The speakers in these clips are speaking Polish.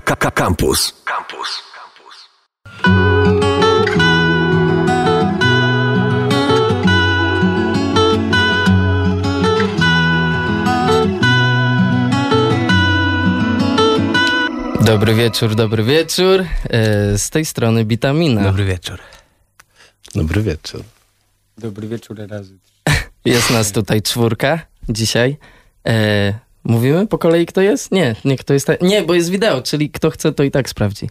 Campus. Campus. Dobry wieczór, dobry wieczór. E, z tej strony Bitamina. Dobry wieczór. Dobry wieczór. Dobry wieczór razy. Jest nas tutaj czwórka dzisiaj. Mówimy po kolei, kto jest? Nie, nie, kto jest. Ta... Nie, bo jest wideo, czyli kto chce, to i tak sprawdzi.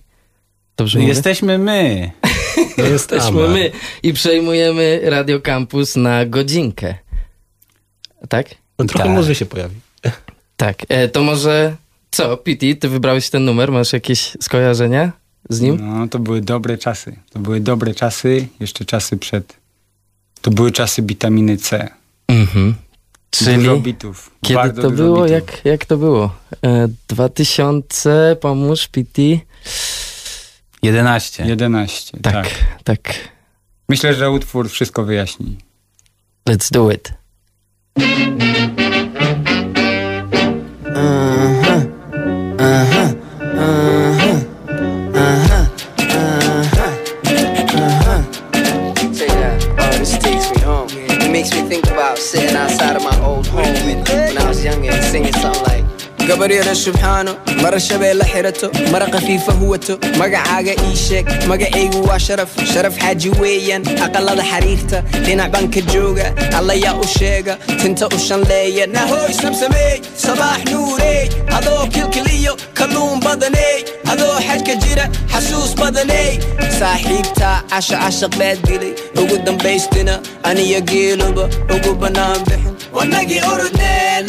Dobrze mówię? Jesteśmy my. Jesteśmy my i przejmujemy Radio Campus na godzinkę. Tak? No, trochę Tak. może się pojawi. Tak. E, to może co, Piti, ty wybrałeś ten numer, masz jakieś skojarzenia z nim? No, to były dobre czasy. To były dobre czasy, jeszcze czasy przed... To były czasy witaminy C. Mhm. Czyli Dużo bitów. kiedy bardzo to dużo było? bitów. Jak, jak to było? E, 2000, pomóż, Piti. 11. 11, Tak, tak. tak. Myślę, że utwór wszystko wyjaśni. Let's do it. Gabaryada subxaano mara shabeelle xirato mara khafiifa huwato. Magacaaga ii sheeg magacaygu waa sharaf. Sharaf xaaji weeyaan aqalada xariirta. Dhinac baan ka jooga allayaa u sheega tinta u shanleeya. Nahoy samsameey sabaax nuureey. Adoo kilkiliyo kalluun badaney adoo xajka jira xasuus badaney saaxiibtaa casha cashaq baad dilay ugu dambaystina aniyo geeluba ugu bannaan bixin. Wanagii orodnee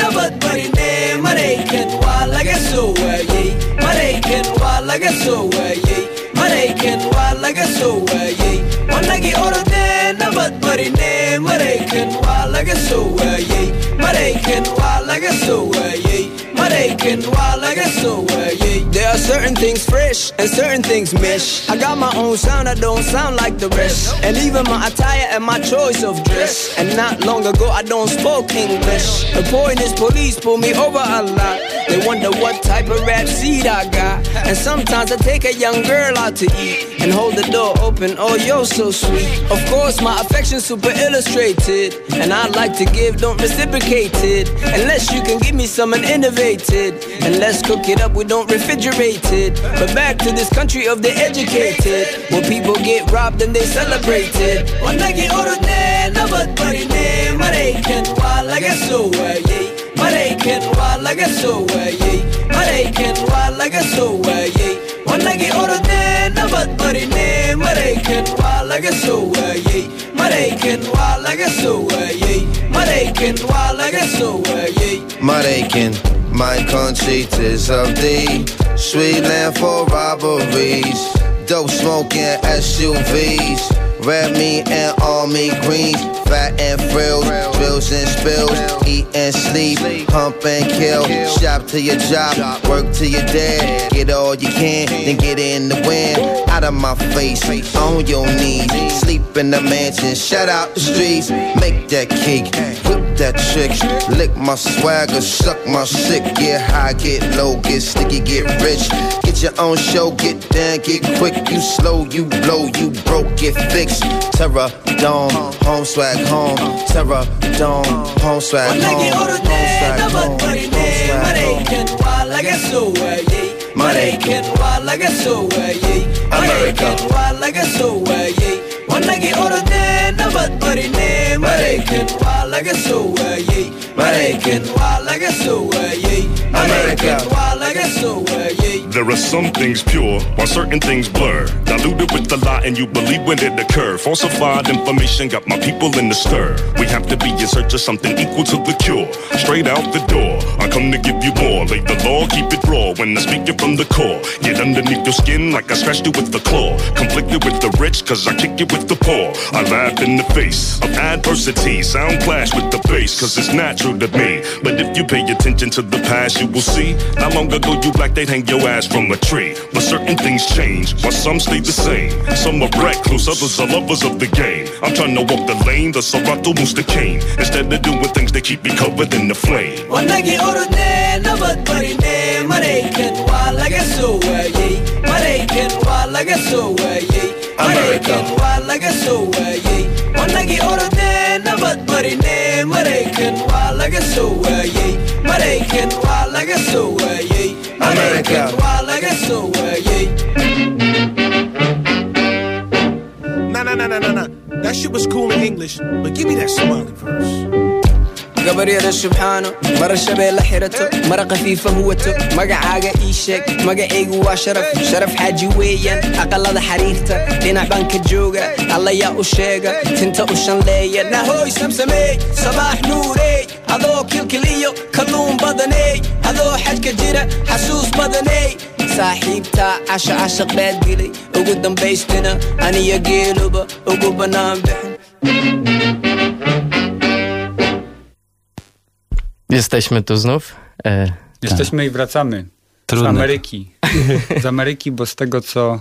soo waayey maraykan waa laga soo waayey maraykan waa laga soo waayey wanagii orodnee nabad barinee maraykan waa laga soo waayey maraykan waa laga soo waayey maraykan waa laga soo waayey Certain things fresh and certain things mish I got my own sound, I don't sound like the rest. And even my attire and my choice of dress. And not long ago I don't spoke English. The point is police pull me over a lot. They wonder what type of rap seed I got. And sometimes I take a young girl out to eat And hold the door open, oh you're so sweet. Of course my affection's super illustrated. And I like to give, don't reciprocate it. Unless you can give me something innovated And let's cook it up, we don't refrigerate rated. But back to this country of the educated. where people get robbed and they celebrate it. 오르네 넘어버리네 말해이켄 왈라겠소 예 말해이켄 왈라겠소 예 말해이켄 왈라겠소 예 원나게 오르네 넘어버리네 말해이켄 왈라겠소 My country is of thee. Sweet for robberies, dope smoking SUVs. Red meat and army greens, fat and frills, drills and spills, eat and sleep, hump and kill. Shop to your job, work to your dad, get all you can, then get in the wind. Out of my face, on your knees, sleep in the mansion, shut out the streets, make that cake, whip that trick, lick my swagger, suck my sick, get high, get low, get sticky, get rich. Get your own show, get down, get quick. You slow, you blow, you broke, get fixed. Terror, dome, home swag, home. Terror, dome, home swag, home. Home swag, home. Like a sewer, yeah. American, wild like a sewer, yeah. American, wild like a sewer, yeah. Managi orate na badbari ne American wa laga soa ye American wa laga soa ye American wa laga soa ye there are some things pure, while certain things blur. Diluted with the lie, and you believe when it occur. Falsified information got my people in the stir. We have to be in search of something equal to the cure. Straight out the door, I come to give you more. Lay the law, keep it raw when I speak it from the core. Get underneath your skin like I scratched you with the claw. Conflicted with the rich, cause I kick it with the poor. I laugh in the face of adversity. Sound clash with the bass, cause it's natural to me. But if you pay attention to the past, you will see. Not long ago, you black, they'd hang your ass from a tree. But certain things change, while some stay the same. Some are recluse, others are lovers of the game. I'm trying to walk the lane, the Serato moves the cane. Instead of doing things that keep me covered in the flame. wanagi orodne nabad barine maraykan waa laga soo waayey maraykan waa laga soo waayey maraykan waa laga soo waayey wanagi orodne Nah, nah, nah, nah, nah, nah. That shit was cool in English, but give me that smiley verse. Gabaryada subxaano mara shabeelle xirato mara khafiifa huwato magacaaga ii sheeg magacaygu waa sharaf sharaf xaaji weeyaan aqalada xariirta dhinac baan ka jooga allayaa u sheega tinta u shanleeya nahooy samsameey sabaax nuurey adoo kilkiliyo kalluun badaney adoo xajka jira xasuus badaney saaxiibtaa casha cashaq baad dilay ugu dambaystina aniyo geeluba ugu bannaan bixin Jesteśmy tu znów. E, Jesteśmy i wracamy. Trudne. Z Ameryki. Z Ameryki, bo z tego, co,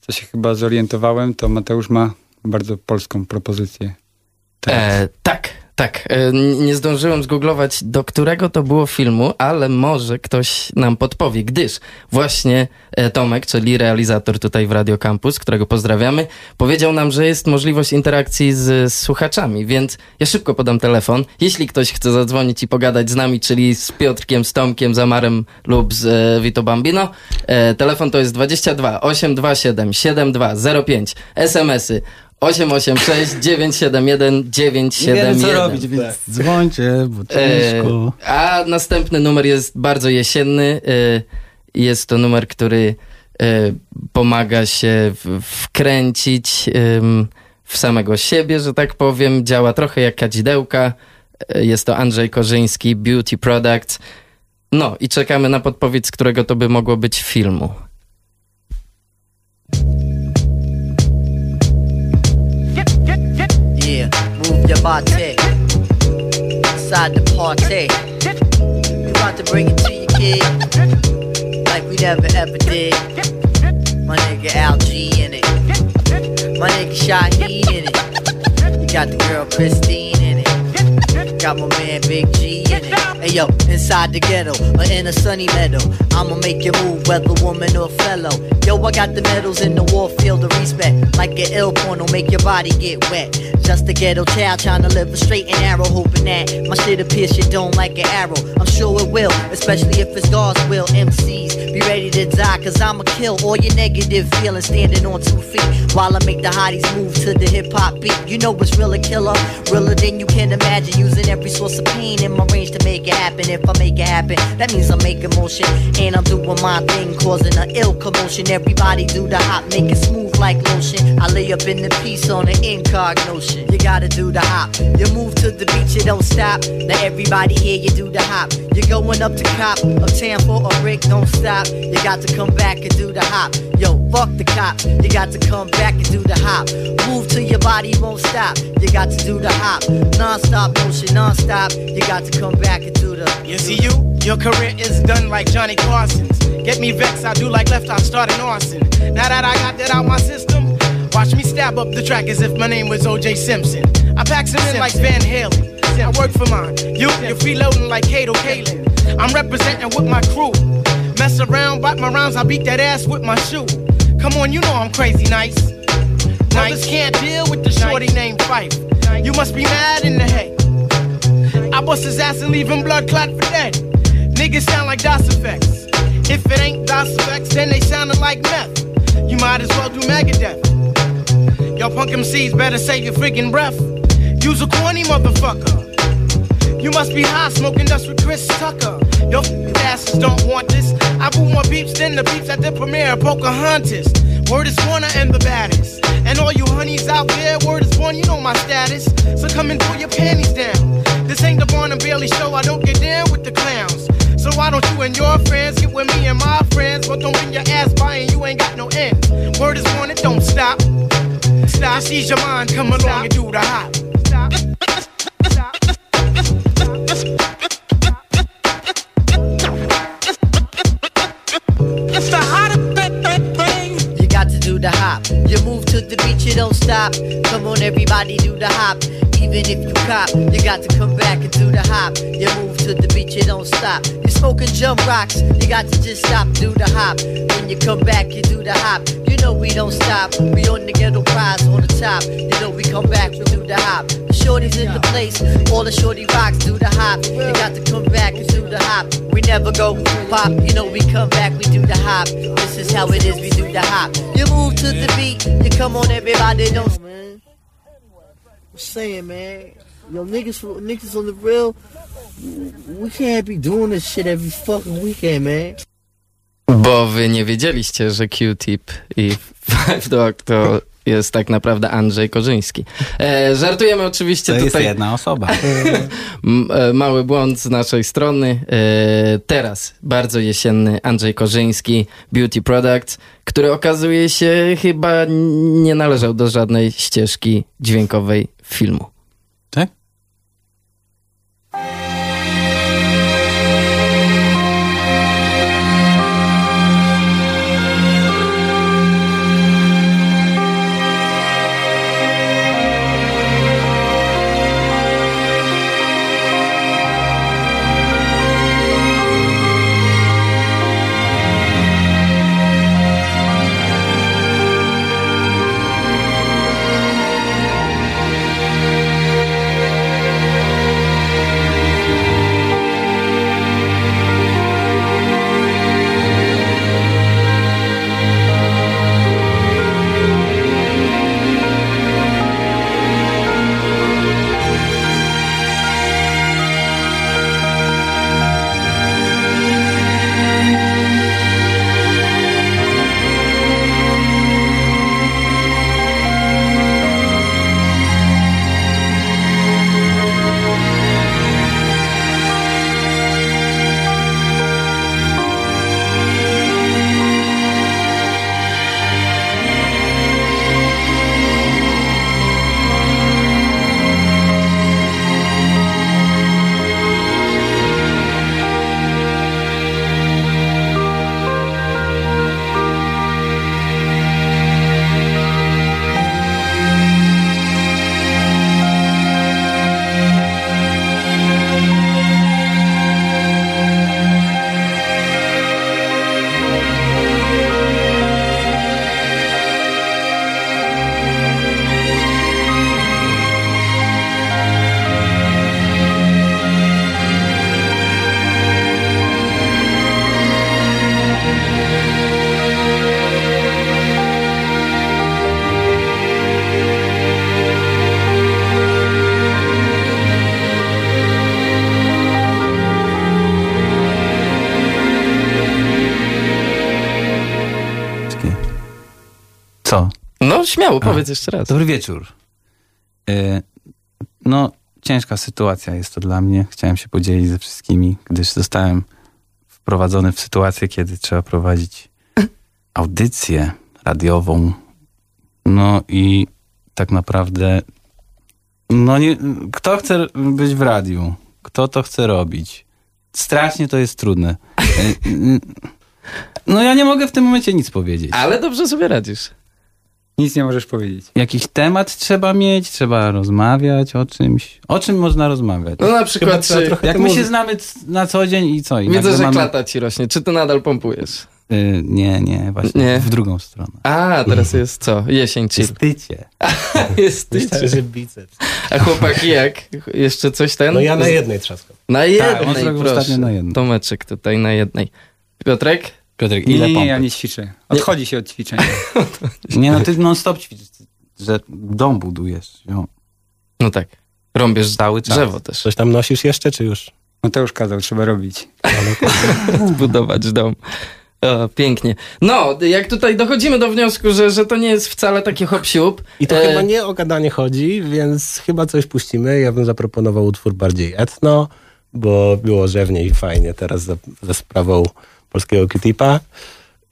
co się chyba zorientowałem, to Mateusz ma bardzo polską propozycję. Teraz. E, tak, tak. E, nie zdążyłem zgooglować, do którego to było filmu, ale może ktoś nam podpowie, gdyż właśnie e, Tomek, czyli realizator tutaj w Radio Campus, którego pozdrawiamy, powiedział nam, że jest możliwość interakcji z, słuchaczami, więc ja szybko podam telefon. Jeśli ktoś chce zadzwonić i pogadać z nami, czyli z Piotrkiem, z Tomkiem, z Amarem lub z Vito Bambino, e, telefon to jest 22 827 7205, SMS-y 886 971 971. Nie wiem co robić, więc dzwońcie, bo ciężko. E, a następny numer jest bardzo jesienny. E, jest to numer, który e, pomaga się w, wkręcić w samego siebie, że tak powiem. Działa trochę jak kadzidełka. E, Jest to Andrzej Korzyński, Beauty Products. No i czekamy na podpowiedź, z którego to by mogło być filmu. Your. Inside the party. We about to bring it to you, kid. Like we never ever did. My nigga Algie in it. My nigga Shaheed in it. You got the girl Christine. Got my man Big G in it. Hey yo, inside the ghetto or in a sunny meadow. I'ma make you move, whether woman or fellow. Yo, I got the medals in the war field of respect. Like an ill porno, make your body get wet. Just a ghetto child trying to live a straight and narrow, hoping that my shit'll pierce your dome like an arrow. I'm sure it will, especially if it's God's will. MCs, be ready to die, cause I'ma kill all your negative feelings standing on two feet. While I make the hotties move to the hip hop beat. You know what's real a killer, realer than you can imagine. Using every source of pain in my range to make it happen. If I make it happen, that means I'm making motion. And I'm doing my thing, causing an ill commotion. Everybody do the hop, make it smooth like lotion. I lay up in the piece on an incognition. You gotta do the hop. You move to the beat, you don't stop. Now everybody here, you do the hop. You're going up to cop, uptown for a brick, don't stop. You got to come back and do the hop. Yo, fuck the cop. You got to come back and do the hop. Move till your body won't stop. You got to do the hop. Non-stop motion, non-stop. You got to come back and do the. You see you? Your career is done like Johnny Carson's. Get me vexed, I do like left, I start an arson. Now that I got that out my system, watch me stab up the track as if my name was OJ Simpson. I pack some in like Van Halen. I work for mine. You, you're freeloading like Kato Kalin. I'm representing with my crew. Mess around, bite my rounds, I beat that ass with my shoe. Come on, you know I'm crazy nice. Nice. can't deal with the shorty named Fife. You must be mad in the head. I bust his ass and leave him blood clot for dead. Niggas sound like DOS effects. If it ain't DOS effects, then they sounding like meth. You might as well do Megadeth. Y'all punk MCs better save your freaking breath. Use a corny motherfucker. You must be high smoking dust with Chris Tucker. Your asses don't want this. I boo more beeps than the beeps at the premiere of Pocahontas. Word is Warner and the baddest. And all you honeys out there, word is born, you know my status. So come and pull your panties down. This ain't the Barnum Bailey show, I don't get down with the clowns. So why don't you and your friends get with me and my friends? But don't bring your ass by and you ain't got no end. Word is it don't stop. Stop, seize your mind, come along and do the hop. Stop. Even if you cop, you got to come back and do the hop. You move to the beat, you don't stop. You're smoking jump rocks, you got to just stop, do the hop. When you come back, you do the hop. You know we don't stop. We on the ghetto prize on the top. You know we come back, we do the hop. The shorties in the place, all the shorty rocks do the hop. You got to come back and do the hop. We never go pop, you know we come back, we do the hop. This is how it is, we do the hop. You move to the beat, you come on, everybody, don't. Saying, man, yo, niggas, niggas on the real, we can't be doing this shit every fucking weekend, man. Bo wy nie wiedzieliście, że Q-Tip i Five Dog to jest tak naprawdę Andrzej Korzyński. E, żartujemy oczywiście To jest tutaj. jedna osoba. E, Mały błąd z naszej strony. E, Teraz bardzo jesienny Andrzej Korzyński, Beauty Products, który okazuje się chyba nie należał do żadnej ścieżki dźwiękowej filmu. Śmiało, A. powiedz jeszcze raz. Dobry wieczór. E, No, ciężka sytuacja jest to dla mnie. Chciałem się podzielić ze wszystkimi, gdyż zostałem wprowadzony w sytuację, kiedy trzeba prowadzić audycję radiową. No i tak naprawdę, no nie, kto chce być w radiu? Kto to chce robić? Strasznie to jest trudne. E, No ja nie mogę w tym momencie nic powiedzieć. Ale dobrze sobie radzisz. Nic nie możesz powiedzieć. Jakiś temat trzeba mieć, trzeba rozmawiać o czymś. O czym można rozmawiać? No na przykład, czy... Jak my się znamy na co dzień i co? I Widzę, że mamy- klata ci rośnie. Czy ty nadal pompujesz? Y, nie, nie, właśnie Nie. w drugą stronę. A, teraz jest co? Jesień chill. Jest tycie. Jest tycie. że biceps. A chłopaki jak? Jeszcze coś ten? No ja na jednej trzaskam. Na Tak, on jednej, zrobił proszę. na jednej. Tomeczek tutaj na jednej. Piotrek? Piotrek, Nie, ile nie, nie, ja nie ćwiczę. Odchodzi się od ćwiczenia. Nie, no ty non stop ćwiczysz, że dom budujesz. Jo. No tak. Rąbiesz Cały czas. drzewo też. Coś tam nosisz jeszcze, czy już? No to już kazał, trzeba robić. Zbudować dom. O, pięknie. No, jak tutaj dochodzimy do wniosku, że, że to nie jest wcale taki hop siup. I to E, chyba nie o gadanie chodzi, więc chyba coś puścimy. Ja bym zaproponował utwór bardziej etno, bo było rzewnie i fajnie teraz za, za sprawą polskiego Q-Tipa.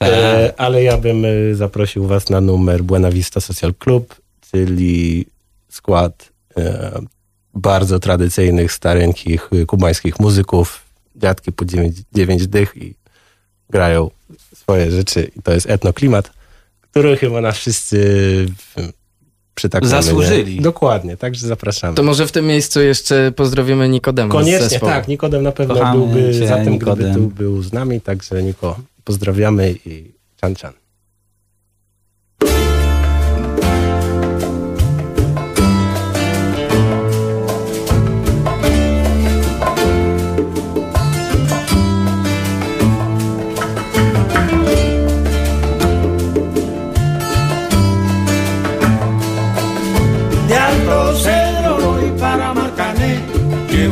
E, ale ja bym e, zaprosił was na numer Buena Vista Social Club, czyli skład e, bardzo tradycyjnych, stareńkich, e, kubańskich muzyków. Dziadki po 9, 9 dych i grają swoje rzeczy. I to jest etnoklimat, który chyba nas wszyscy w- przytaknemy. nie? Zasłużyli. Dokładnie, także zapraszamy. To może w tym miejscu jeszcze pozdrowimy Nikodema Koniecznie, tak. Nikodem na pewno Kochamy byłby cię, za tym, gdyby Nikodem. tu był z nami, także Niko, pozdrawiamy i czan czan.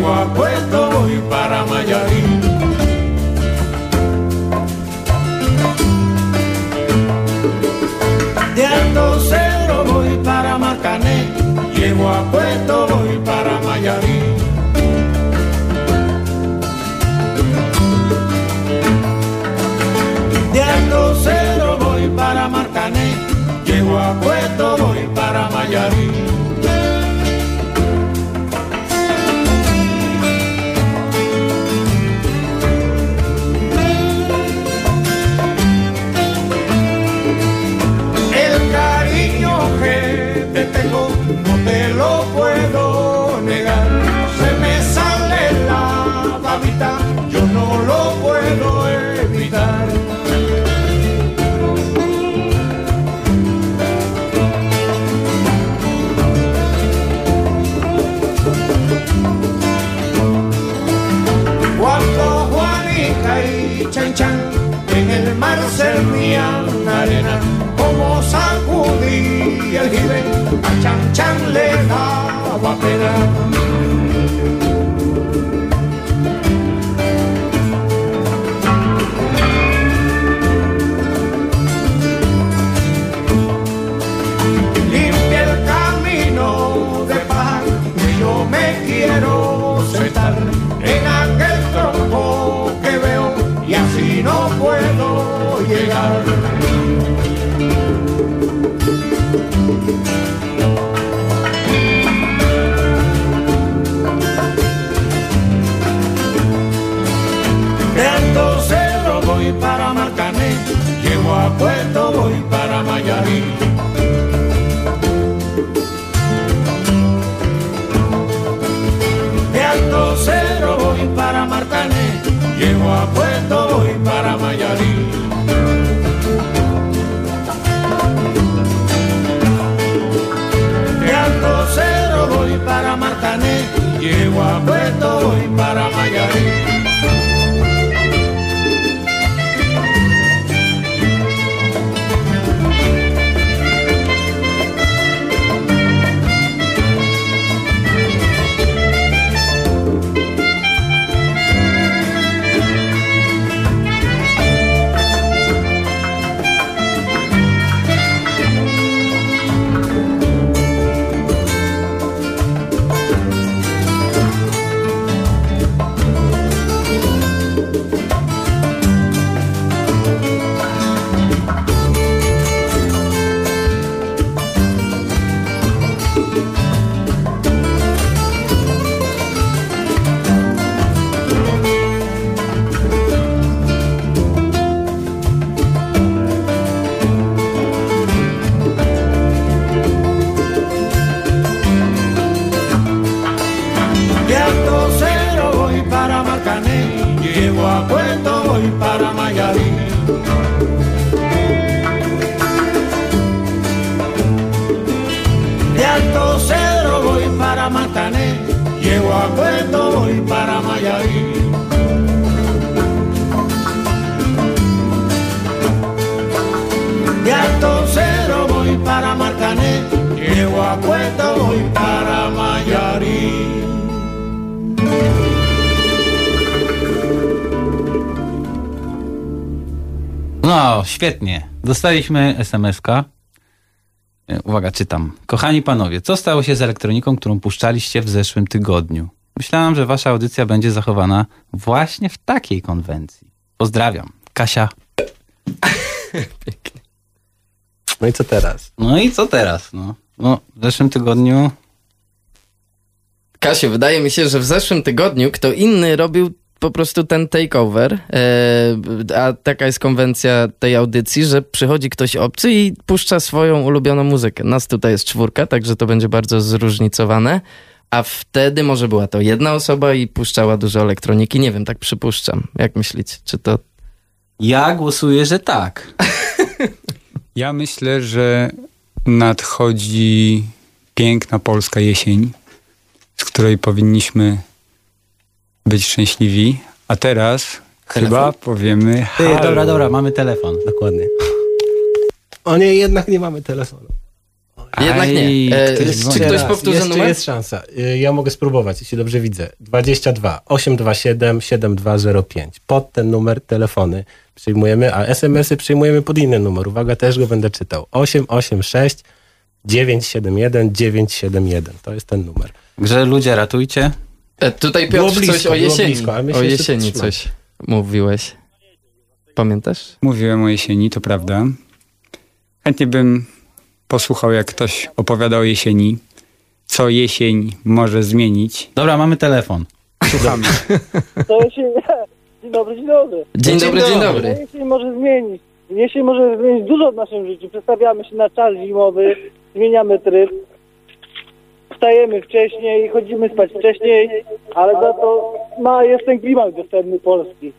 moi. chang chang le na llego a Puerto voy para Mayarín. De Alto Cedro voy para Marcané, llego a Puerto voy para Mayarín. No, świetnie. Dostaliśmy SMS-ka. E, Uwaga, czytam. Kochani panowie, co stało się z elektroniką, którą puszczaliście w zeszłym tygodniu? Myślałam, że wasza audycja będzie zachowana właśnie w takiej konwencji. Pozdrawiam. Kasia. No i co teraz? No i co teraz? No, no w zeszłym tygodniu Kasiu, wydaje mi się, że w zeszłym tygodniu kto inny robił po prostu ten takeover, e, a taka jest konwencja tej audycji, że przychodzi ktoś obcy i puszcza swoją ulubioną muzykę. Nas tutaj jest czwórka, także to będzie bardzo zróżnicowane. A wtedy może była to jedna osoba i puszczała dużo elektroniki. Nie wiem, tak przypuszczam. Jak myślicie? Czy to Ja głosuję, że tak. Ja myślę, że nadchodzi piękna polska jesień, z której powinniśmy być szczęśliwi. A teraz chyba powiemy. Halo. dobra, dobra, mamy telefon. Dokładnie. O nie, jednak nie mamy telefonu. Jednak nie. Aj, E, ktoś czy ktoś powtórzy jeszcze numer? jest szansa. Y, Ja mogę spróbować, jeśli dobrze widzę. 22 827 7205. Pod ten numer telefony przyjmujemy, a SMS-y przyjmujemy pod inny numer. Uwaga, też go będę czytał. 886 971 971. To jest ten numer. Grze ludzie ratujcie. E, tutaj Było Piotr coś blisko, o było jesieni. blisko, o jesieni coś mówiłeś. Pamiętasz? Mówiłem o jesieni, to prawda. Chętnie bym posłuchał, jak ktoś opowiada o jesieni, co jesień może zmienić. Dobra, mamy telefon. Słuchamy. To jesień... Dzień dobry, dzień dobry. Dzień dobry, dzień dobry. Jesień może zmienić. Jesień może zmienić dużo w naszym życiu. Przestawiamy się na czas zimowy, zmieniamy tryb. Wstajemy wcześniej, chodzimy spać wcześniej, ale za to ma, jest ten klimat wiosenny polski.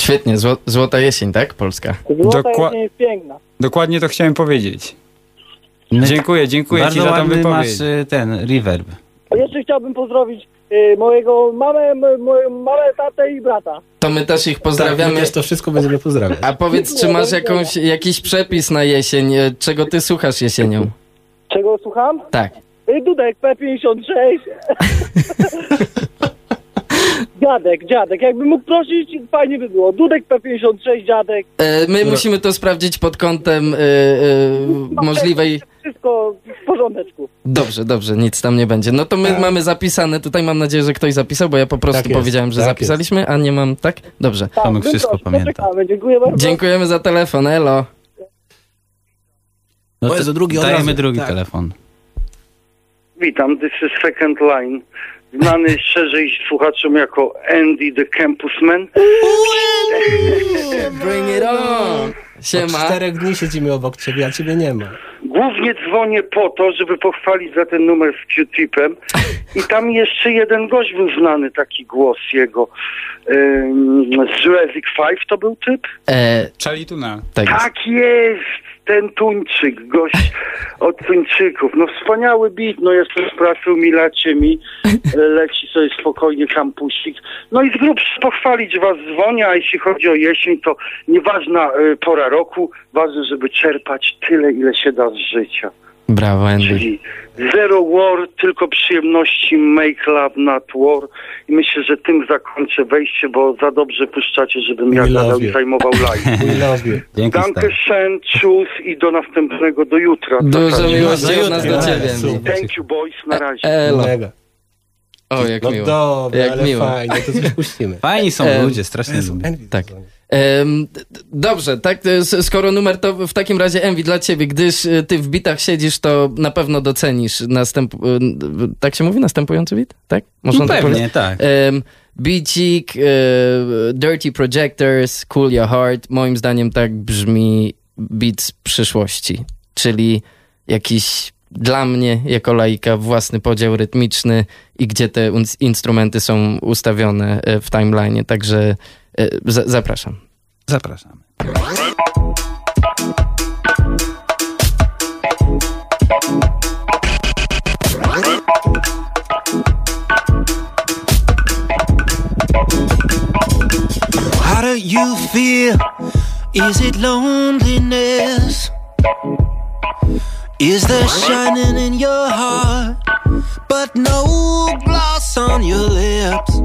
Świetnie, zło, złota jesień, tak? Polska. Złota Dokła- jesień jest piękna. Dokładnie to chciałem powiedzieć. My- Dziękuję, dziękuję Bardzo ci za tą wypowiedź. masz y, ten reverb. A jeszcze chciałbym pozdrowić mojego mamę, moją mamę, tatę i brata. To my też ich Tak, pozdrawiamy. my też to wszystko będziemy pozdrawiać. A powiedz, czy masz jakąś, jakiś przepis na jesień? E, Czego ty słuchasz jesienią? Czego słucham? Tak. Y, Dudek P56. dziadek, dziadek. Jakby mógł prosić, fajnie by było. Dudek P56, dziadek. E, My musimy to sprawdzić pod kątem e, e, możliwej... Wszystko w porządeczku. Dobrze, dobrze, nic tam nie będzie. No to my mamy zapisane, tutaj mam nadzieję, że ktoś zapisał, bo ja po prostu Tak jest, powiedziałem, że tak zapisaliśmy, a nie mam, tak? Dobrze. Tak, Tomek bym wszystko prosił, pamięta. Dziękuję bardzo. Dziękujemy za telefon, elo. No to Jezu, drugi od dajemy drugi Tak. telefon. Witam, this is Second Line. Znany szerzej słuchaczom jako Andy the Campusman. Bring it on! Od Siema. czterech dni siedzimy obok ciebie, a ciebie nie ma. Głównie dzwonię po to, żeby pochwalić za ten numer z Q-tipem. I tam jeszcze jeden gość był znany, taki głos jego. Ym, z Jurassic 5 to był typ? E, Charlie Tuna. tak jest. Tak jest! Ten Tuńczyk, gość od Tuńczyków. No wspaniały beat, no jestem z pracy, umilacie mi. E, Leci sobie spokojnie kampusik. No i z grubsza pochwalić was dzwonię, a jeśli chodzi o jesień, to nieważna e, pora roku, ważne, żeby czerpać tyle, ile się da z życia. Brawo, Andy. Czyli zero war, tylko przyjemności, make love, not war. I myślę, że tym zakończę wejście, bo za dobrze puszczacie, żebym ja you. zajmował live. We love you. Dzięki Danke schön, tschüss i do następnego, do jutra. Dużo Taka- miłości od nas do ciebie. Thank you boys, na razie. Elo. Mega. O, jak No miło. dobra, Jak ale miło. fajnie, to coś puścimy. Fajni są E, ludzie, strasznie lubię. Envy Tak. Dobrze, tak, e, skoro numer to w takim razie Envy dla ciebie, gdyż e, ty w bitach siedzisz, to na pewno docenisz następ... e, Tak się mówi? Następujący bit? Tak? No tak pewnie, tak. Um, Beacik, Dirty Projectors, Cool Your Heart. Moim zdaniem tak brzmi beat z przyszłości. Czyli jakiś dla mnie, jako laika, własny podział rytmiczny i gdzie te instrumenty są ustawione w timeline. Także za- zapraszam. Zapraszamy. How do you feel? Is it loneliness? Is there shining in your heart, but no gloss on your lips?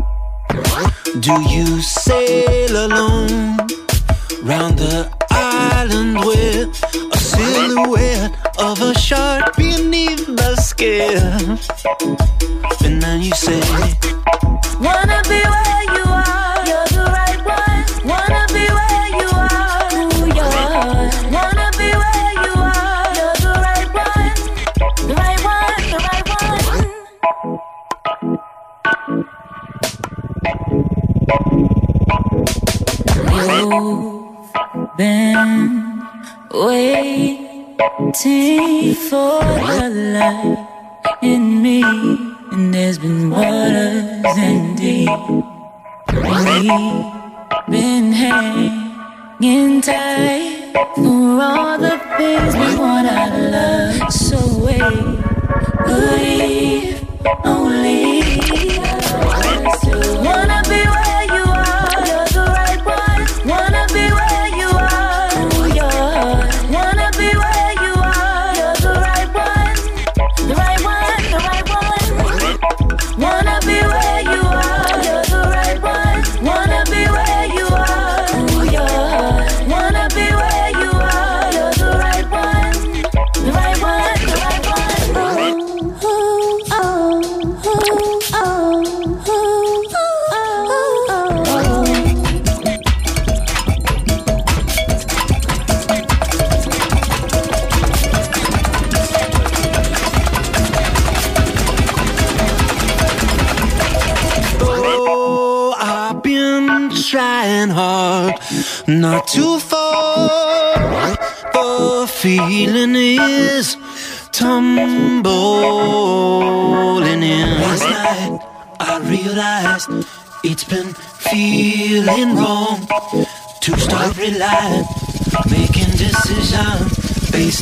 Do you sail alone round the island with a silhouette of a shark beneath the skin? And then you say, Wanna be where you are, We've been waiting for the light in me, and there's been waters and deep. We've been hanging tight for all the things we want out love. So wait, believe, only.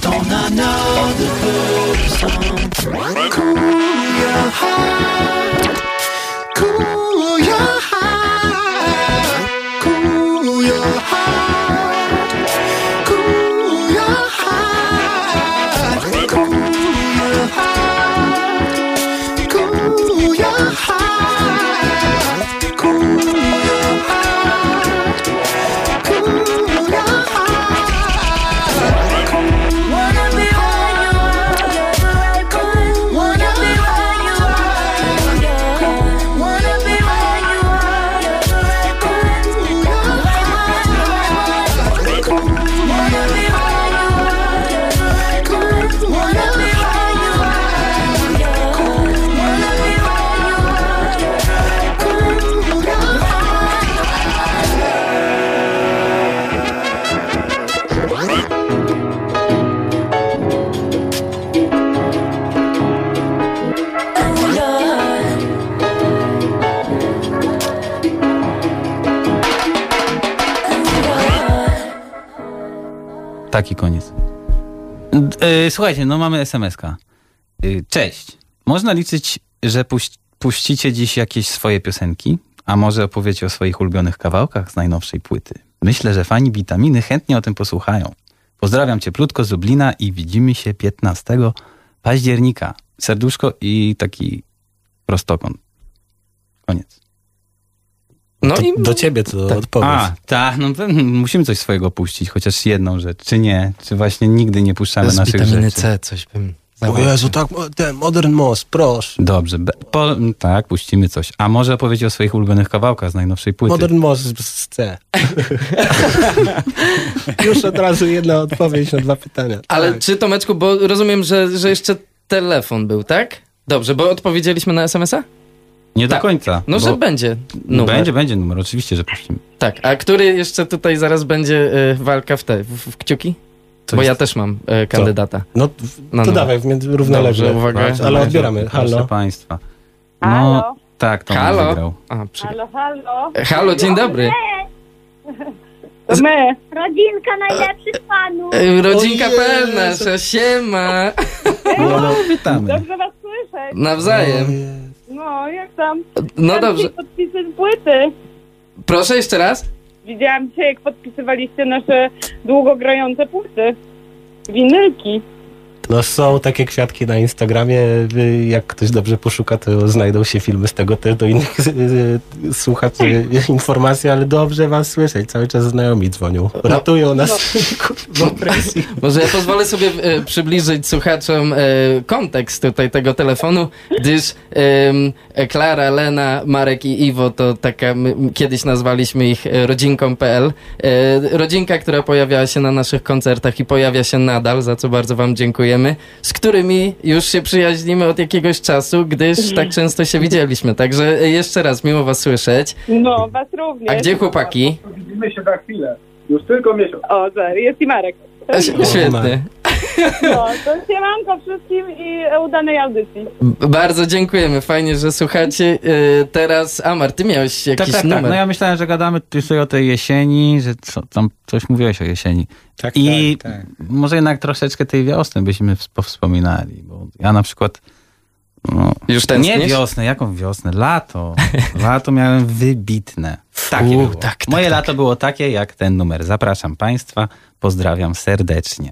just on another person. Cool your heart. Taki koniec. E, Słuchajcie, no mamy SMS-ka. E, Cześć. Można liczyć, że puś- puścicie dziś jakieś swoje piosenki, a może opowiecie o swoich ulubionych kawałkach z najnowszej płyty. Myślę, że fani witaminy chętnie o tym posłuchają. Pozdrawiam cieplutko z Lublina i widzimy się 15 października. Serduszko i taki prostokąt. Koniec. No to, i do ciebie to Tak. odpowiedź. A, tak, no musimy coś swojego puścić, chociaż jedną rzecz, czy nie? Czy właśnie nigdy nie puszczamy z naszych witaminy rzeczy? C coś bym O. Jezu, tak, ten Modern Moss, proszę. Dobrze, be, po, tak, puścimy coś. A może opowiedzieć o swoich ulubionych kawałkach z najnowszej płyty? Modern Moss z C. Już od razu jedna odpowiedź na dwa pytania. Ale Tak. czy Tomeczku, bo rozumiem, że, że jeszcze telefon był, tak? Dobrze, bo odpowiedzieliśmy na SMS-a? Nie do Tak. końca. No, że będzie numer. Będzie, będzie numer, oczywiście, że puścimy. Tak, a który jeszcze tutaj zaraz będzie y, walka w te, w, w kciuki? To bo jest- ja też mam y, kandydata. No, w- No, to no. dawaj, równolegle. Dobrze, uwaga. Ale Proszę odbieramy. bardzo, Halo. Proszę Państwa. No, Halo? tak, to Halo? wygrał. A, przy... Halo, halo. Halo, dzień dobry. To my. Rodzinka najlepszych panów. Rodzinka pełna, że siema. No, no. Witamy. Dobrze was słyszeć. Nawzajem. No, jak tam? No dobrze. Podpisy z płyty. Proszę jeszcze raz. Widziałam dzisiaj, jak podpisywaliście nasze długogrające płyty. Winylki. No są takie kwiatki na Instagramie, y, jak ktoś dobrze poszuka, to znajdą się filmy z tego też do innych y, y, słuchaczy informacji, ale dobrze was słyszeć, cały czas znajomi dzwonią, ratują nas w opresji. Może ja pozwolę sobie e, przybliżyć słuchaczom kontekst tutaj tego telefonu, gdyż Klara, Lena, Marek i Iwo to taka, kiedyś nazwaliśmy ich rodzinką.pl. Rodzinka, która pojawiała się na naszych koncertach i pojawia się nadal, za co bardzo wam dziękujemy, z którymi już się przyjaźnimy od jakiegoś czasu, gdyż tak często się widzieliśmy. Także e, jeszcze raz miło was słyszeć. No, was również. A gdzie chłopaki? Widzimy się za chwilę. Już tylko miesiąc. O, za- jest i Marek. Świetnie. No, to siemanko wszystkim i udanej audycji. Bardzo dziękujemy, fajnie, że słuchacie. E, Teraz Amar, ty miałeś jakiś Tak, tak, numer. tak. No ja myślałem, że gadamy tu sobie o tej jesieni, że co, tam coś mówiłeś o jesieni. Tak, I tak, tak. może jednak troszeczkę tej wiosny byśmy ws- powspominali, bo ja na przykład no, Już nie tęsknisz? wiosnę, jaką wiosnę? Lato. Lato miałem wybitne. Takie U, było. tak, tak, Moje tak. lato było takie jak ten numer. Zapraszam Państwa, pozdrawiam serdecznie.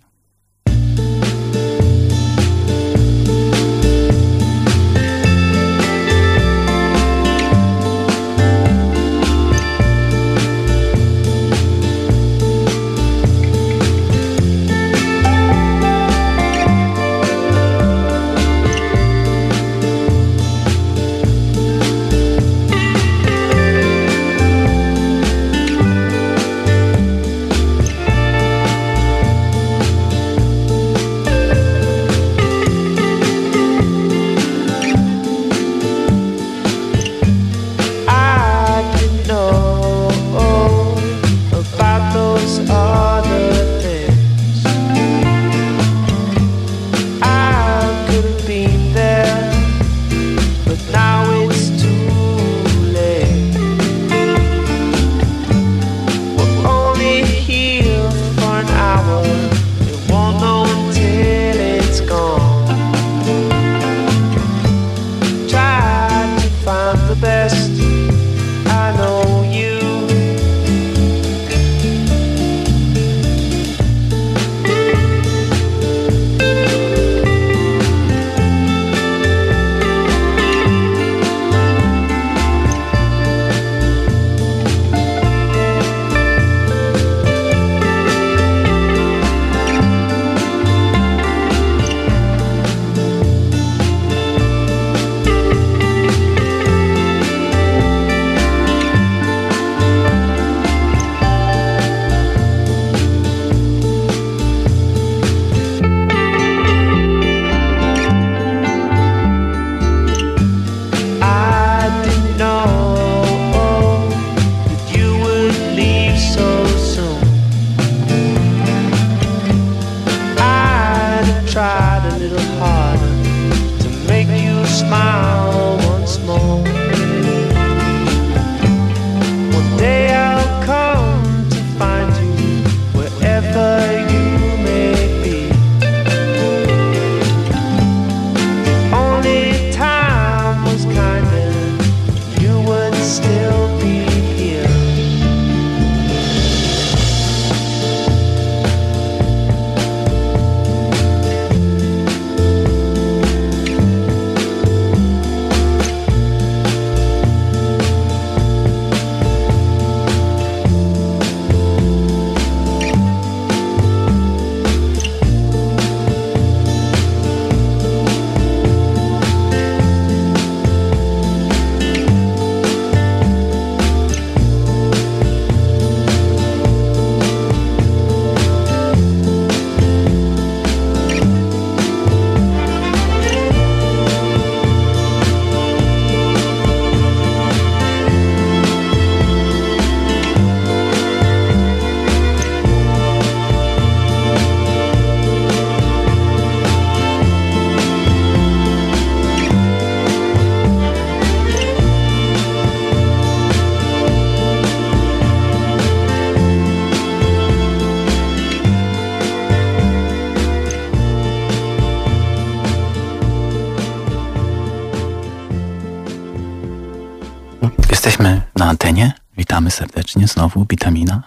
Serdecznie. Znowu witamina.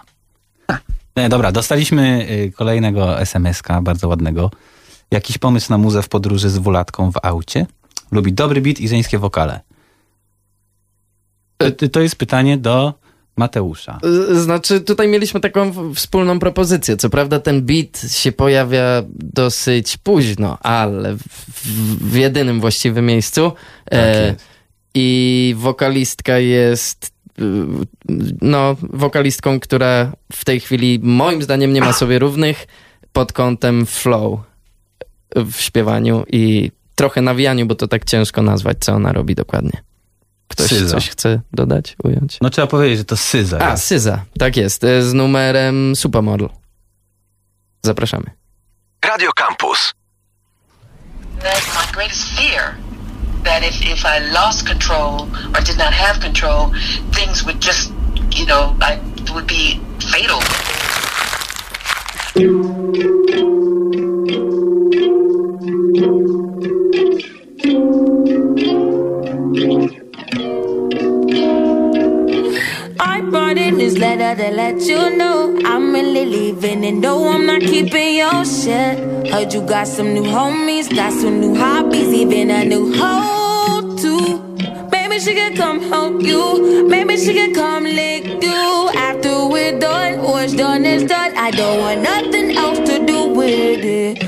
Nie, dobra, dostaliśmy y, kolejnego SMS-ka, bardzo ładnego. Jakiś pomysł na muzę w podróży z wulatką w aucie? Lubi dobry beat i żeńskie wokale. To, jest pytanie do Mateusza. Z- Znaczy, tutaj mieliśmy taką wspólną propozycję. Co prawda, ten beat się pojawia dosyć późno, ale w, w, w jedynym właściwym miejscu. E, I wokalistka jest y, no, wokalistką, która w tej chwili moim zdaniem nie ma sobie równych pod kątem flow w śpiewaniu i trochę nawijaniu, bo to tak ciężko nazwać, co ona robi dokładnie. Ktoś Syza. coś chce dodać, ująć? No trzeba powiedzieć, że to Syza. A, jest. Syza, tak jest, e, z numerem Supermodel. Zapraszamy. Radio Campus. That's my greatest fear. That if, if I lost control or did not have control, things would just, you know, I would be fatal. This letter to let you know I'm really leaving and no, I'm not keeping your shit. Heard you got some new homies, got some new hobbies, even a new hoe too. Maybe she could come help you, maybe she could come lick you. After we're done, what's done is done. I don't want nothing else to do with it.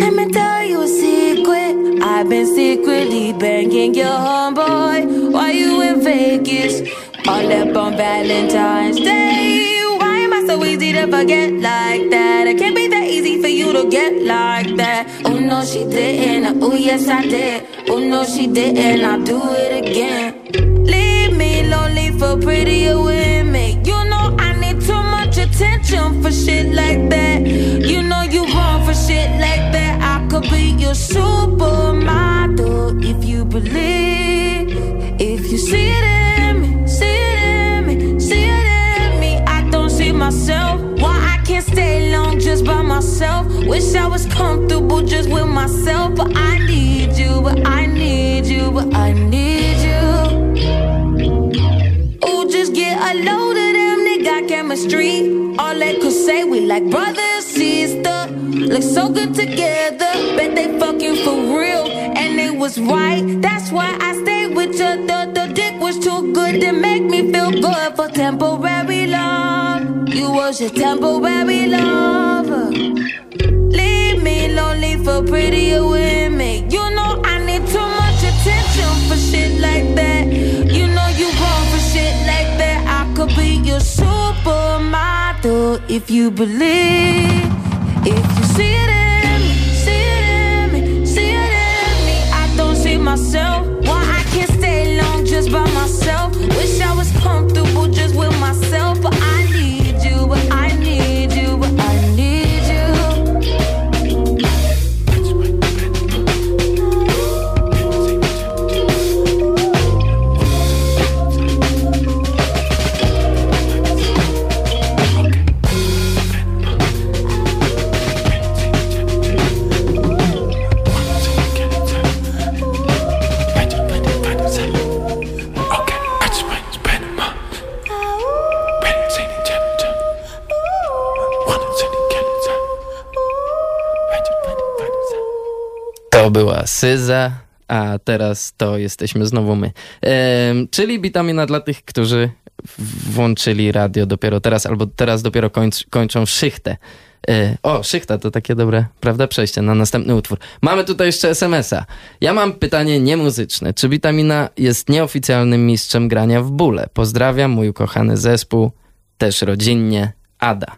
Let me tell you a secret. I've been secretly banging your homeboy while you in Vegas. All up on Valentine's Day. Why am I so easy to forget like that? It can't be that easy for you to get like that. Oh no, she didn't. Oh yes, I did. Oh no, she didn't. I'll do it again. Leave me lonely for prettier women. You know I need too much attention for shit like that. You know you wrong for shit like that. I could be your supermodel if you believe. If you see it just by myself? Wish I was comfortable just with myself, but I need you, but I need you, but I need you. Ooh, just get a load of them, they got chemistry. All they could say, we like brother and sister. Look so good together, bet they fucking for real. And it was right, that's why I stayed with you. The, the dick was too good to make me feel good for temporary love. You was your temporary lover. Leave me lonely for prettier women. You know I need too much attention for shit like that. You know you wrong for shit like that. I could be your supermodel if you believe. If you see it in me, see it in me, see it in me. I don't see myself. Why I can't stay long just by myself? Wish I was comfortable just with To była Syza, a teraz to jesteśmy znowu my. Em, czyli witamina dla tych, którzy włączyli radio dopiero teraz, albo teraz dopiero kończ, kończą szychtę. E, o, szychta to takie dobre, prawda? Przejście na następny utwór. Mamy tutaj jeszcze SMS-a. Ja mam pytanie niemuzyczne. Czy witamina jest nieoficjalnym mistrzem grania w bóle? Pozdrawiam, mój ukochany zespół, też rodzinnie, Ada.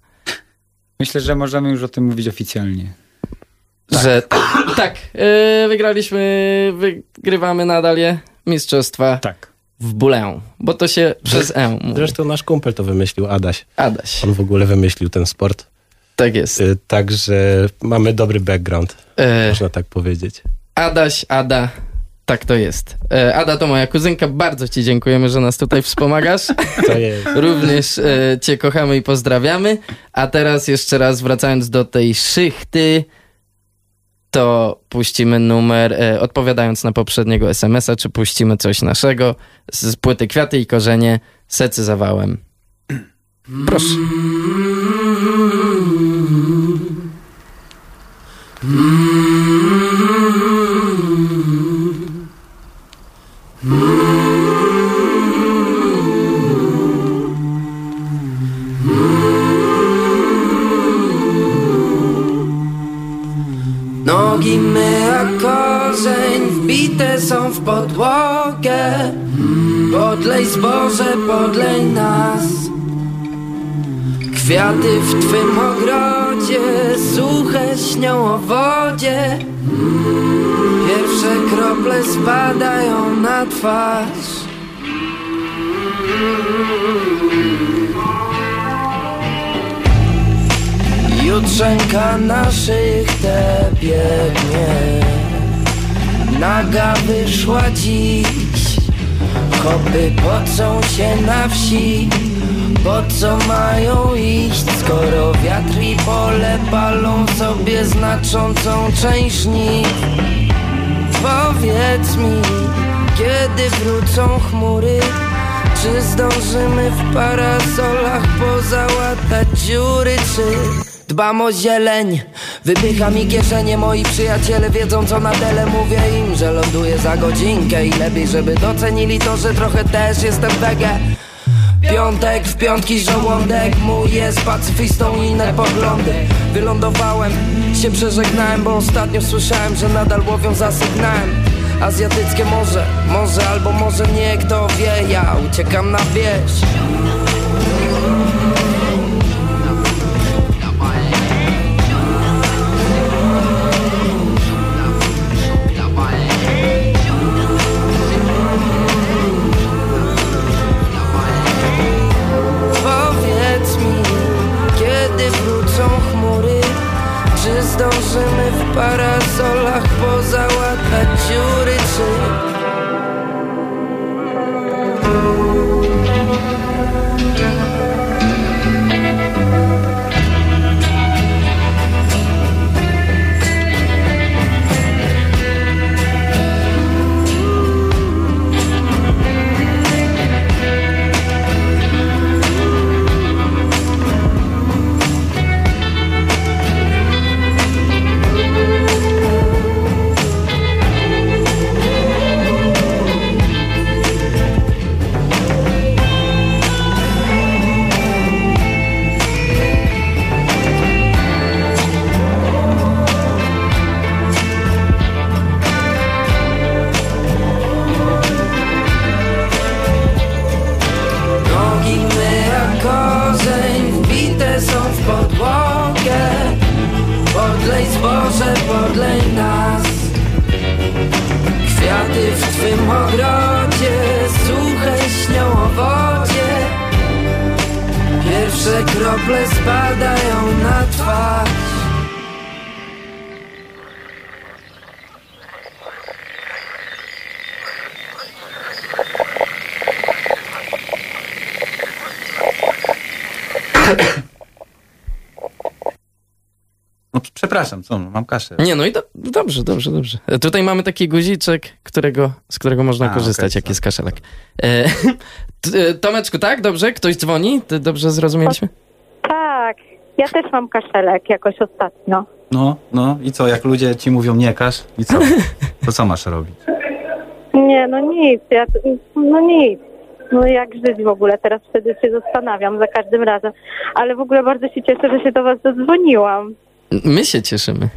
Myślę, że możemy już o tym mówić oficjalnie. Że tak, e, wygraliśmy, wygrywamy nadal je mistrzostwa tak. w bólę, bo to się przez E mówi. Zresztą nasz kumpel to wymyślił, Adaś. Adaś. On w ogóle wymyślił ten sport. Tak jest. Y, Także mamy dobry background, E, można tak powiedzieć. Adaś, Ada, tak to jest. E, Ada to moja kuzynka, bardzo ci dziękujemy, że nas tutaj wspomagasz. To jest. Również e, cię kochamy i pozdrawiamy. A teraz jeszcze raz wracając do tej szychty, to puścimy numer, e, odpowiadając na poprzedniego SMS-a, czy puścimy coś naszego z, z płyty Kwiaty i Korzenie, Secy zawałem. Proszę. Nogi me jak korzeń wbite są w podłogę. Podlej zboże, podlej nas. Kwiaty w twym ogrodzie suche śnią o wodzie. Pierwsze krople spadają na twarz Jutrzenka naszych te biegnie Naga wyszła dziś. Chopy pocą się na wsi. Po co mają iść Skoro wiatr i pole palą sobie znaczącą część nich? Powiedz mi, kiedy wrócą chmury? Czy zdążymy w parasolach pozałatać dziury Czy dbam o zieleń Wypycha mi kieszenie, moi przyjaciele wiedzą co na tele Mówię im, że ląduję za godzinkę. I lepiej, żeby docenili to, że trochę też jestem wege. Piątek w piątki żołądek Mój jest pacyfistą i inne poglądy Wylądowałem, się przeżegnałem Bo ostatnio słyszałem, że nadal łowią za sygnałem. Azjatyckie morze, może albo może nie, kto wie. Ja uciekam na wieś Zdążymy w parasolach pozałatać dziury Czy krople spadają na twarz No, przepraszam, co? Mam kaszę. Nie, no i do, dobrze, dobrze, dobrze. Tutaj mamy taki guziczek, którego, z którego można A, korzystać, okej, jak jest kaszelek. E, t- e, Tomeczku, tak? Dobrze? Ktoś dzwoni? Ty dobrze zrozumieliśmy? Tak, ja też mam kaszelek jakoś ostatnio. No, no i co, jak ludzie ci mówią nie każ i co? To co masz robić? Nie, no nic, ja, no nic. No jak żyć w ogóle? Teraz wtedy się zastanawiam za każdym razem. Ale w ogóle bardzo się cieszę, że się do was zadzwoniłam. My się cieszymy.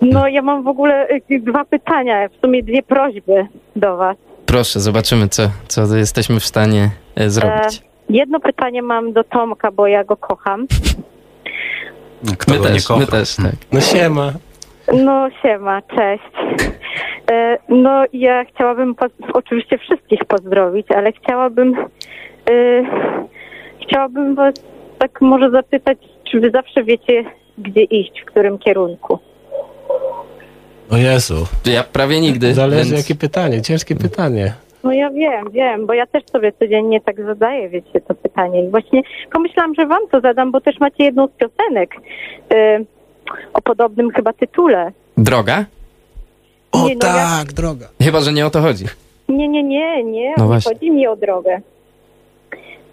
No ja mam w ogóle y, dwa pytania, w sumie dwie prośby do was. Proszę, zobaczymy, co, co jesteśmy w stanie e, zrobić. E, jedno pytanie mam do Tomka, bo ja go kocham. Kto my go nie też, kocha? my też, tak. No siema. No siema, cześć. E, no ja chciałabym po, oczywiście wszystkich pozdrowić, ale chciałabym e, chciałabym was tak może zapytać, czy wy zawsze wiecie, gdzie iść, w którym kierunku? O Jezu. Ja prawie nigdy. Zależy więc- jakie pytanie, ciężkie pytanie. No ja wiem, wiem, bo ja też sobie codziennie tak zadaję, wiecie, to pytanie. I właśnie pomyślałam, że wam to zadam, bo też macie jedną z piosenek e, o podobnym chyba tytule. Droga? O Nie, no tak, droga. Chyba, że nie o to chodzi. Nie, nie, nie, nie, No nie właśnie. chodzi mi o drogę.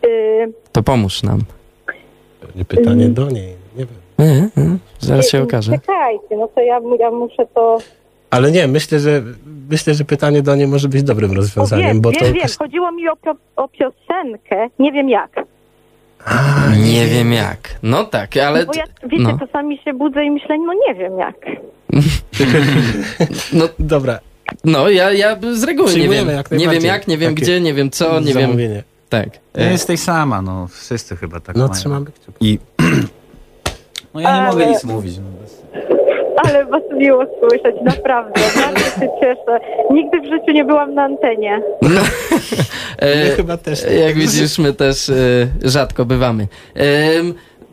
E, To pomóż nam. Pewnie pytanie do niej, nie wiem. E, e, zaraz się okaże. Czekajcie, no to ja, ja muszę to... Ale nie, myślę, że myślę, że pytanie do niej może być dobrym O, rozwiązaniem, wiem, bo wiem, to wiem, jakaś... chodziło mi o, pio- o piosenkę, nie wiem jak. Nie wiem jak. No tak, ale... Bo ja, wiecie, no. czasami się budzę i myślę, no nie wiem jak. No, Dobra. No, ja, ja z reguły nie wiem. jak Nie wiem jak, nie wiem Takie gdzie, nie wiem co, nie wiem... Tak. Nie jesteś sama, no. Wszyscy chyba tak No mają. trzymamy I... No ja nie Ale- mogę nic mówić. No. Ale was miło słyszeć, naprawdę. Bardzo się cieszę. Nigdy w życiu nie byłam na antenie. E, My chyba też nie. Jak widzisz, my też e, rzadko bywamy.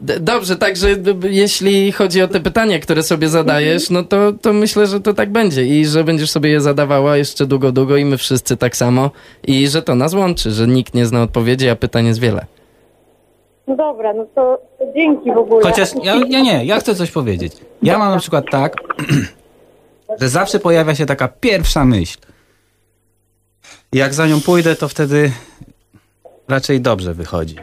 D- Dobrze, także jeśli chodzi o te pytania, które sobie zadajesz, no to, to myślę, że to tak będzie i że będziesz sobie je zadawała jeszcze długo, długo i my wszyscy tak samo i że to nas łączy, że nikt nie zna odpowiedzi, a pytań jest wiele. No dobra, no to, to dzięki w ogóle. Chociaż ja, ja nie, ja chcę coś powiedzieć. Ja mam na przykład tak, że zawsze pojawia się taka pierwsza myśl. I jak za nią pójdę, to wtedy raczej dobrze wychodzi.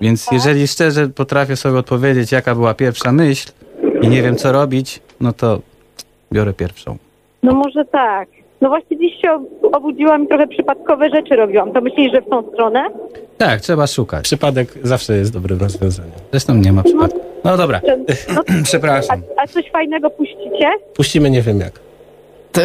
Więc jeżeli szczerze potrafię sobie odpowiedzieć, jaka była pierwsza myśl i nie wiem, co robić, no to biorę pierwszą. No może tak. No właśnie dziś się ob- obudziłam i trochę przypadkowe rzeczy robiłam. To myślisz, że w tą stronę? Tak, trzeba szukać. Przypadek zawsze jest dobrym rozwiązaniem. Zresztą nie ma przypadku. No dobra, No, przepraszam. a coś fajnego puścicie? Puścimy nie wiem jak. Te,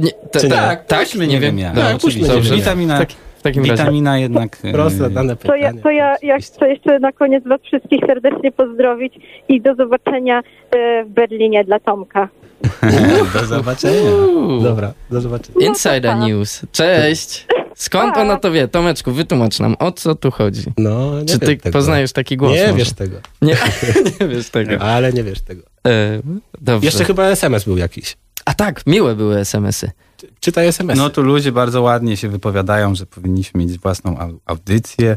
nie, te, Czy nie? tak, tak, Puśćmy, nie wiem jak. No, Tak, puśćmy, Dobrze. Witamina, Tak, w takim razie. witamina jednak... e, Proste, dane To ja, to ja, ja chcę jeszcze na koniec Was wszystkich serdecznie pozdrowić i do zobaczenia e, w Berlinie dla Tomka. Do zobaczenia. Dobra, do zobaczenia. Insider News. Cześć. Skąd ona to wie? Tomeczku, wytłumacz nam, o co tu chodzi? No, nie Czy ty tego. poznajesz taki głos? Nie może? wiesz tego. Nie, nie wiesz tego. Ale nie wiesz tego. E, dobrze. Jeszcze chyba SMS był jakiś. A tak, miłe były SMS-y. Czytaj SMS. No tu ludzie bardzo ładnie się wypowiadają, że powinniśmy mieć własną au- audycję,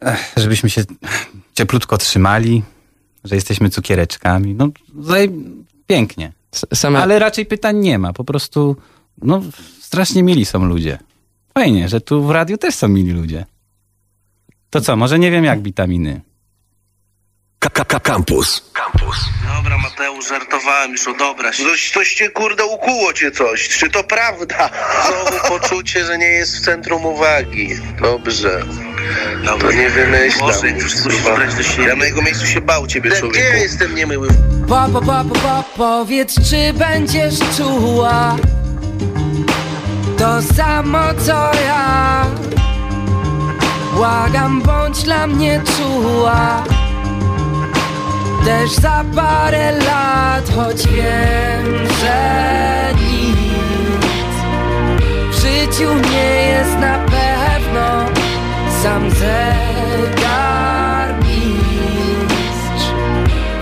Ech, żebyśmy się cieplutko trzymali, że jesteśmy cukiereczkami. No zaj- pięknie. Same... Ale raczej pytań nie ma. Po prostu no, strasznie mili są ludzie. Fajnie, że tu w radiu też są mili ludzie. To co, może nie wiem jak witaminy. Campus. Campus. Dobra, Mateusz, żartowałem już, o dobra. Coś, coś cię, kurde, ukuło cię coś. Czy to prawda? Znowu poczucie, że nie jest w centrum uwagi. Dobrze. To nie wymyślam. Boże, już, do siebie. Ja na jego miejscu się bał ciebie, człowieku. Gdzie ja jestem niemyły? Po, po, po, po, po, powiedz, czy będziesz czuła to samo co ja. Błagam, bądź dla mnie czuła. Też za parę lat, choć wiem, że nic. W życiu nie jest na pewno sam zegar mistrz.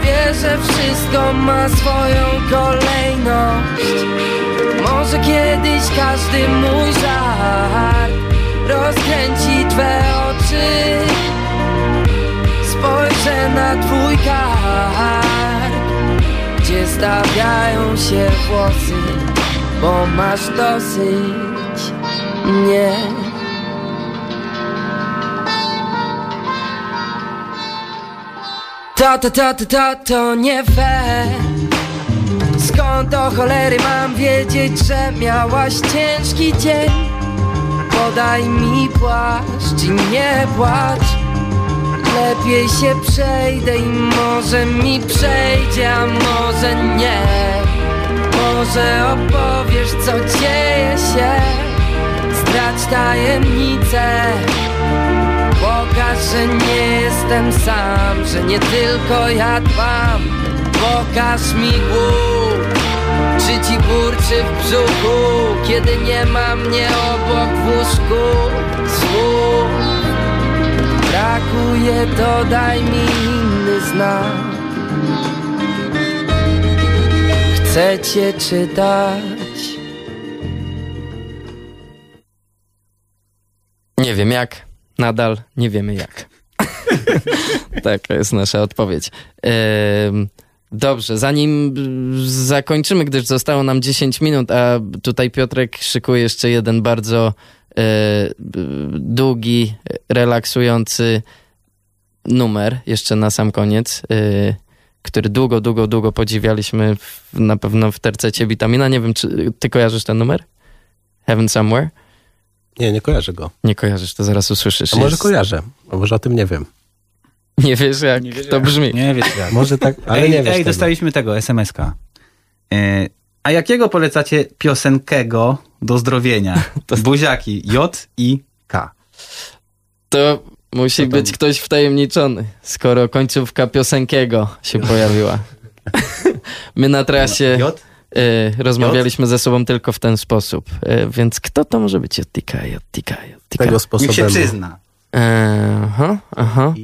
Wie, że wszystko ma swoją kolejność. Może kiedyś każdy mój żart Rozkręci twe oczy Spojrzę na twój kark Gdzie stawiają się włosy Bo masz dosyć mnie To, to, to, to, to, to nie fair. Skąd do cholery mam wiedzieć, że miałaś ciężki dzień? Podaj mi płaszcz i nie płacz Lepiej się przejdę i może mi przejdzie, a może nie. Może opowiesz, co dzieje się. Zdradź tajemnicę Pokaż, że nie jestem sam, że nie tylko ja dbam Pokaż mi głód, czy ci burczy w brzuchu Kiedy nie ma mnie obok w łóżku. Słów brakuje, to daj mi inny znak Chcę cię czytać Nie wiem jak, nadal nie wiemy jak. Taka jest nasza odpowiedź. Dobrze, zanim zakończymy, gdyż zostało nam 10 minut, a tutaj Piotrek szykuje jeszcze jeden bardzo długi, relaksujący numer, jeszcze na sam koniec, y, który długo, długo, długo podziwialiśmy w, na pewno w tercecie Witamina. Nie wiem, czy ty kojarzysz ten numer? Heaven Somewhere? Nie, nie kojarzę go. Nie kojarzysz, to zaraz usłyszysz. A może Jest- kojarzę, a może o tym nie wiem. Nie wiesz, jak to brzmi. Nie wiesz jak. Może tak, ale ej, nie wiesz Ej, tego. dostaliśmy tego, SMS-ka. E, a jakiego polecacie piosenkego do zdrowienia? Buziaki J i K. To musi być ktoś wtajemniczony, skoro końcówka piosenkiego się pojawiła. My na trasie y, rozmawialiśmy ze sobą tylko w ten sposób. Y, więc kto to może być? Jotika, Jotika, Jotika. Tego sposobem. Niech się przyzna. Aha, aha.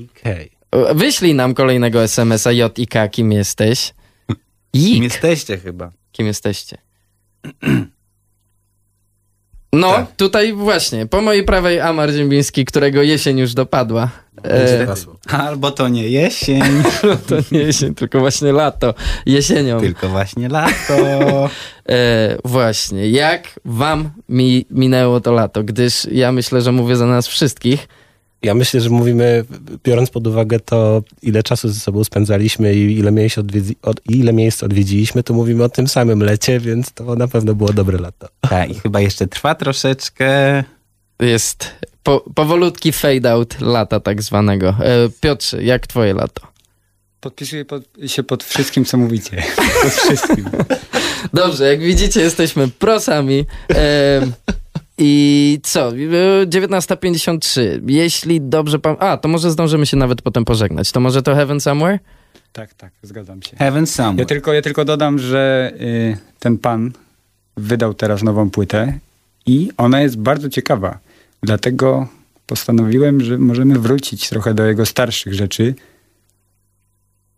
Wyślij nam kolejnego SMS-a J i K, kim jesteś. Kim jesteście chyba. Kim jesteście? No, Tak. tutaj właśnie, po mojej prawej Amar Ziembiński, którego jesień już dopadła. E, Albo to nie jesień. to nie jesień, tylko właśnie lato. Jesienią. Tylko właśnie lato. E, właśnie, jak wam mi minęło to lato? Gdyż ja myślę, że mówię za nas wszystkich. Ja myślę, że mówimy, biorąc pod uwagę to, ile czasu ze sobą spędzaliśmy i ile miejsc, odwiedzi, od, ile miejsc odwiedziliśmy, to mówimy o tym samym lecie, więc to na pewno było dobre lato. Tak, i chyba jeszcze trwa troszeczkę. Jest po, powolutki fade out lata tak zwanego. E, Piotrze, jak twoje lato? Podpisuję pod, się pod wszystkim, co mówicie. Pod wszystkim. Dobrze, jak widzicie, jesteśmy prosami. E, I co? E, 19.53. Jeśli dobrze pamiętam. A, to może zdążymy się nawet potem pożegnać. To może to Heaven Somewhere? Tak, tak, zgadzam się. Heaven Somewhere. Ja tylko, ja tylko dodam, że y, ten pan wydał teraz nową płytę i ona jest bardzo ciekawa. Dlatego postanowiłem, że możemy wrócić trochę do jego starszych rzeczy.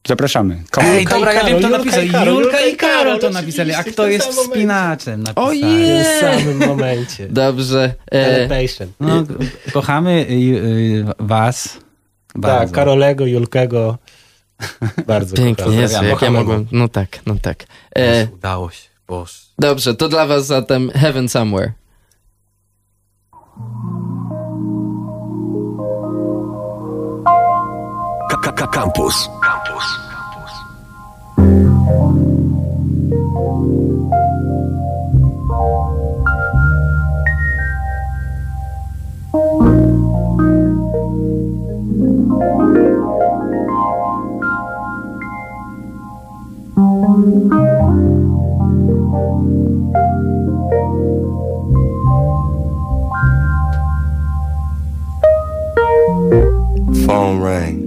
Zapraszamy. Komu? Ej, dobra, ja wiem, kto Julka napisał. i Karol, Julka i Julka i Karol Karol, to napisali. A kto w tym jest samym wspinaczem? napisali. W tym samym momencie. Dobrze. E, Elevation. No, kochamy y, y, was. Bardzo. Tak, Karolego, Julkego. Bardzo Pięknie. Jezu, jak ja mogłem. No tak, no tak. E, Udało się, Boże. dobrze, to dla was zatem Heaven Somewhere. Campus. Campus. Phone rang.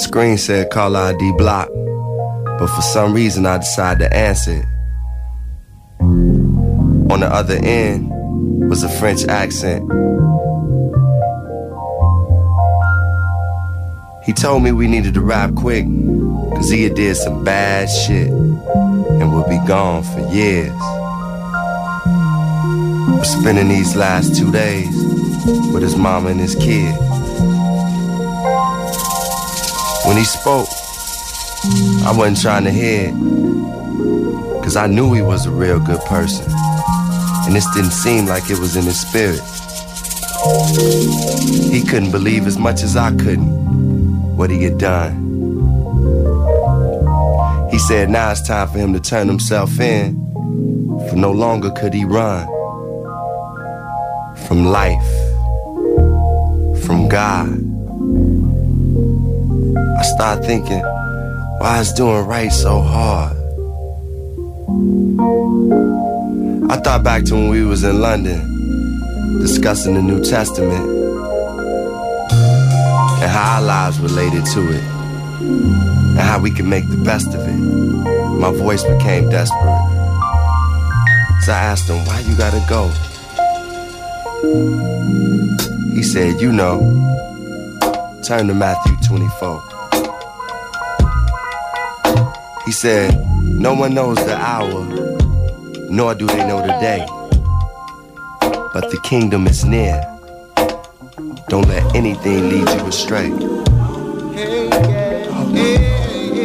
Screen said call ID block, but for some reason I decided to answer it. On the other end was a French accent. He told me we needed to rap quick, cause he had did some bad shit and would be gone for years. We're spending these last two days with his mama and his kid. When he spoke, I wasn't trying to hear it, cause I knew he was a real good person, and this didn't seem like it was in his spirit. He couldn't believe as much as I couldn't what he had done. He said now it's time for him to turn himself in, for no longer could he run from life, from God. I started thinking, why is doing right so hard? I thought back to when we was in London, discussing the New Testament and how our lives related to it, and how we could make the best of it. My voice became desperate. So I asked him, why you gotta go? He said, you know, turn to Matthew 24. He said, No one knows the hour, nor do they know the day. But the kingdom is near. Don't let anything lead you astray.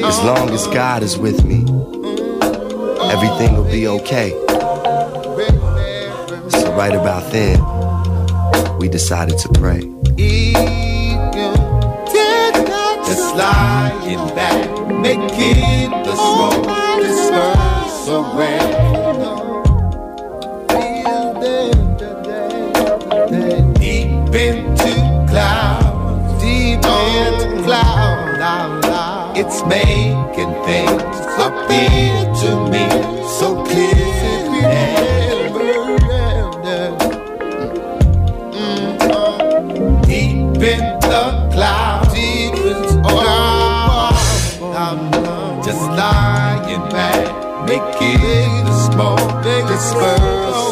As long as God is with me, everything will be okay. So, right about then, we decided to pray. Just lying back, making the smoke disperse away. Deep into clouds, deep into clouds, ah, ah. it's making things appear to me so clear.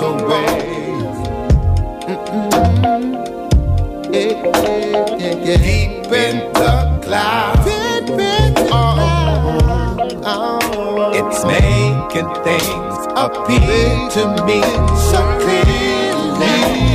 away. Deep in the clouds. Oh. It's making things appear to me so clearly.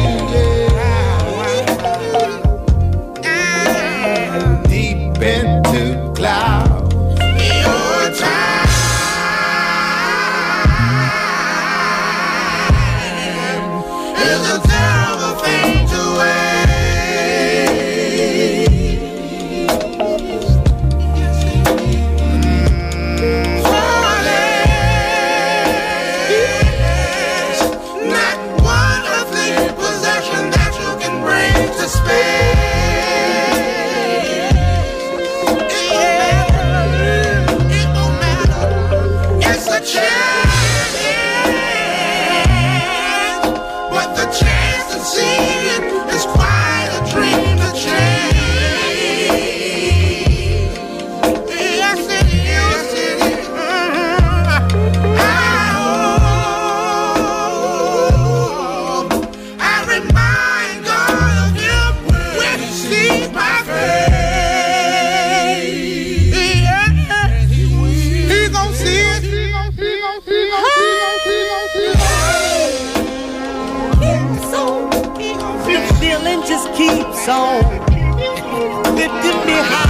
song that me high.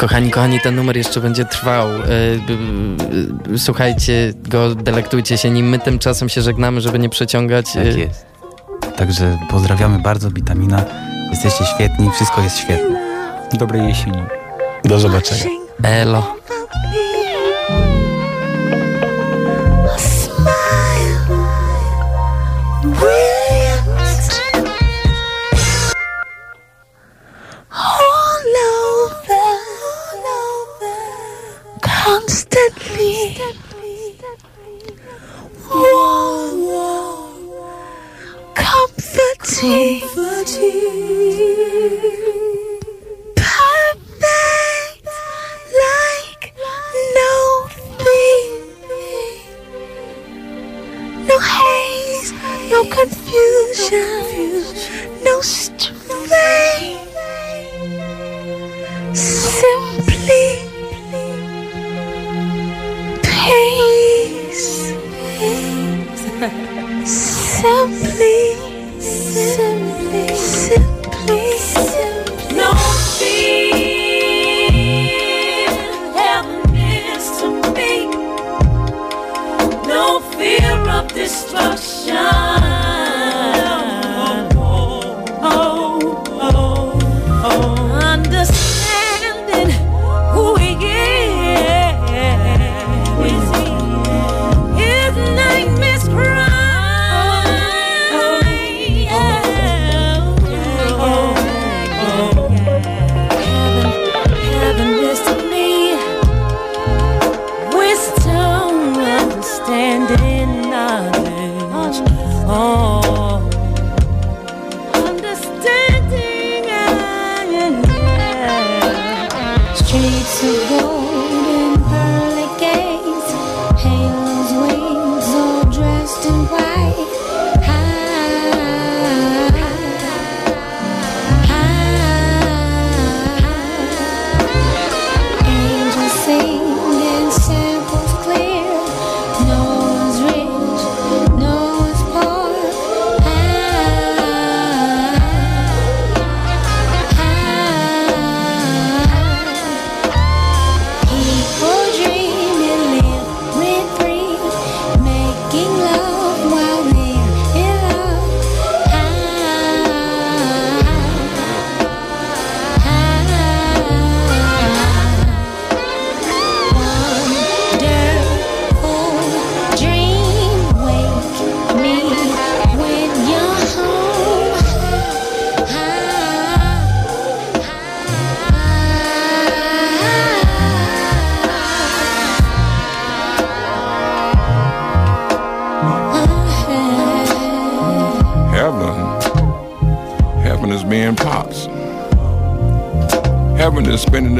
Kochani, kochani, ten numer jeszcze będzie trwał. E, słuchajcie go, delektujcie się nim. My tymczasem się żegnamy, żeby nie przeciągać. E, tak jest. Także pozdrawiamy bardzo, Bitamina. Jesteście świetni, wszystko jest świetne. Dobrej jesieni. Do zobaczenia. Elo.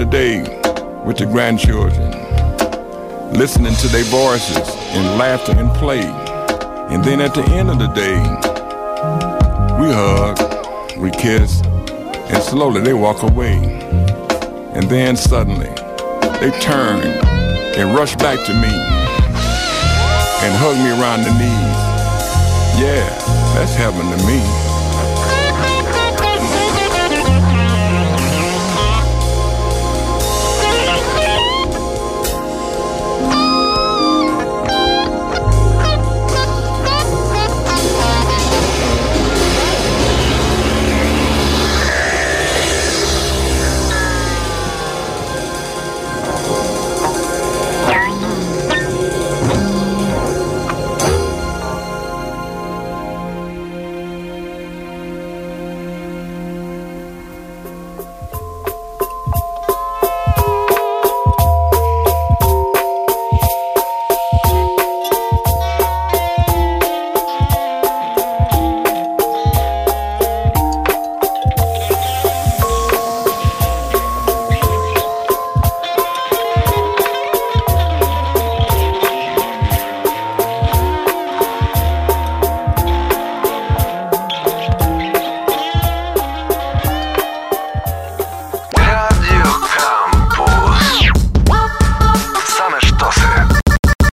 The day with the grandchildren, listening to their voices in laughter and play. And then at the end of the day, we hug, we kiss, and slowly they walk away. And then suddenly, they turn and rush back to me and hug me around the knees. Yeah, that's heaven to me.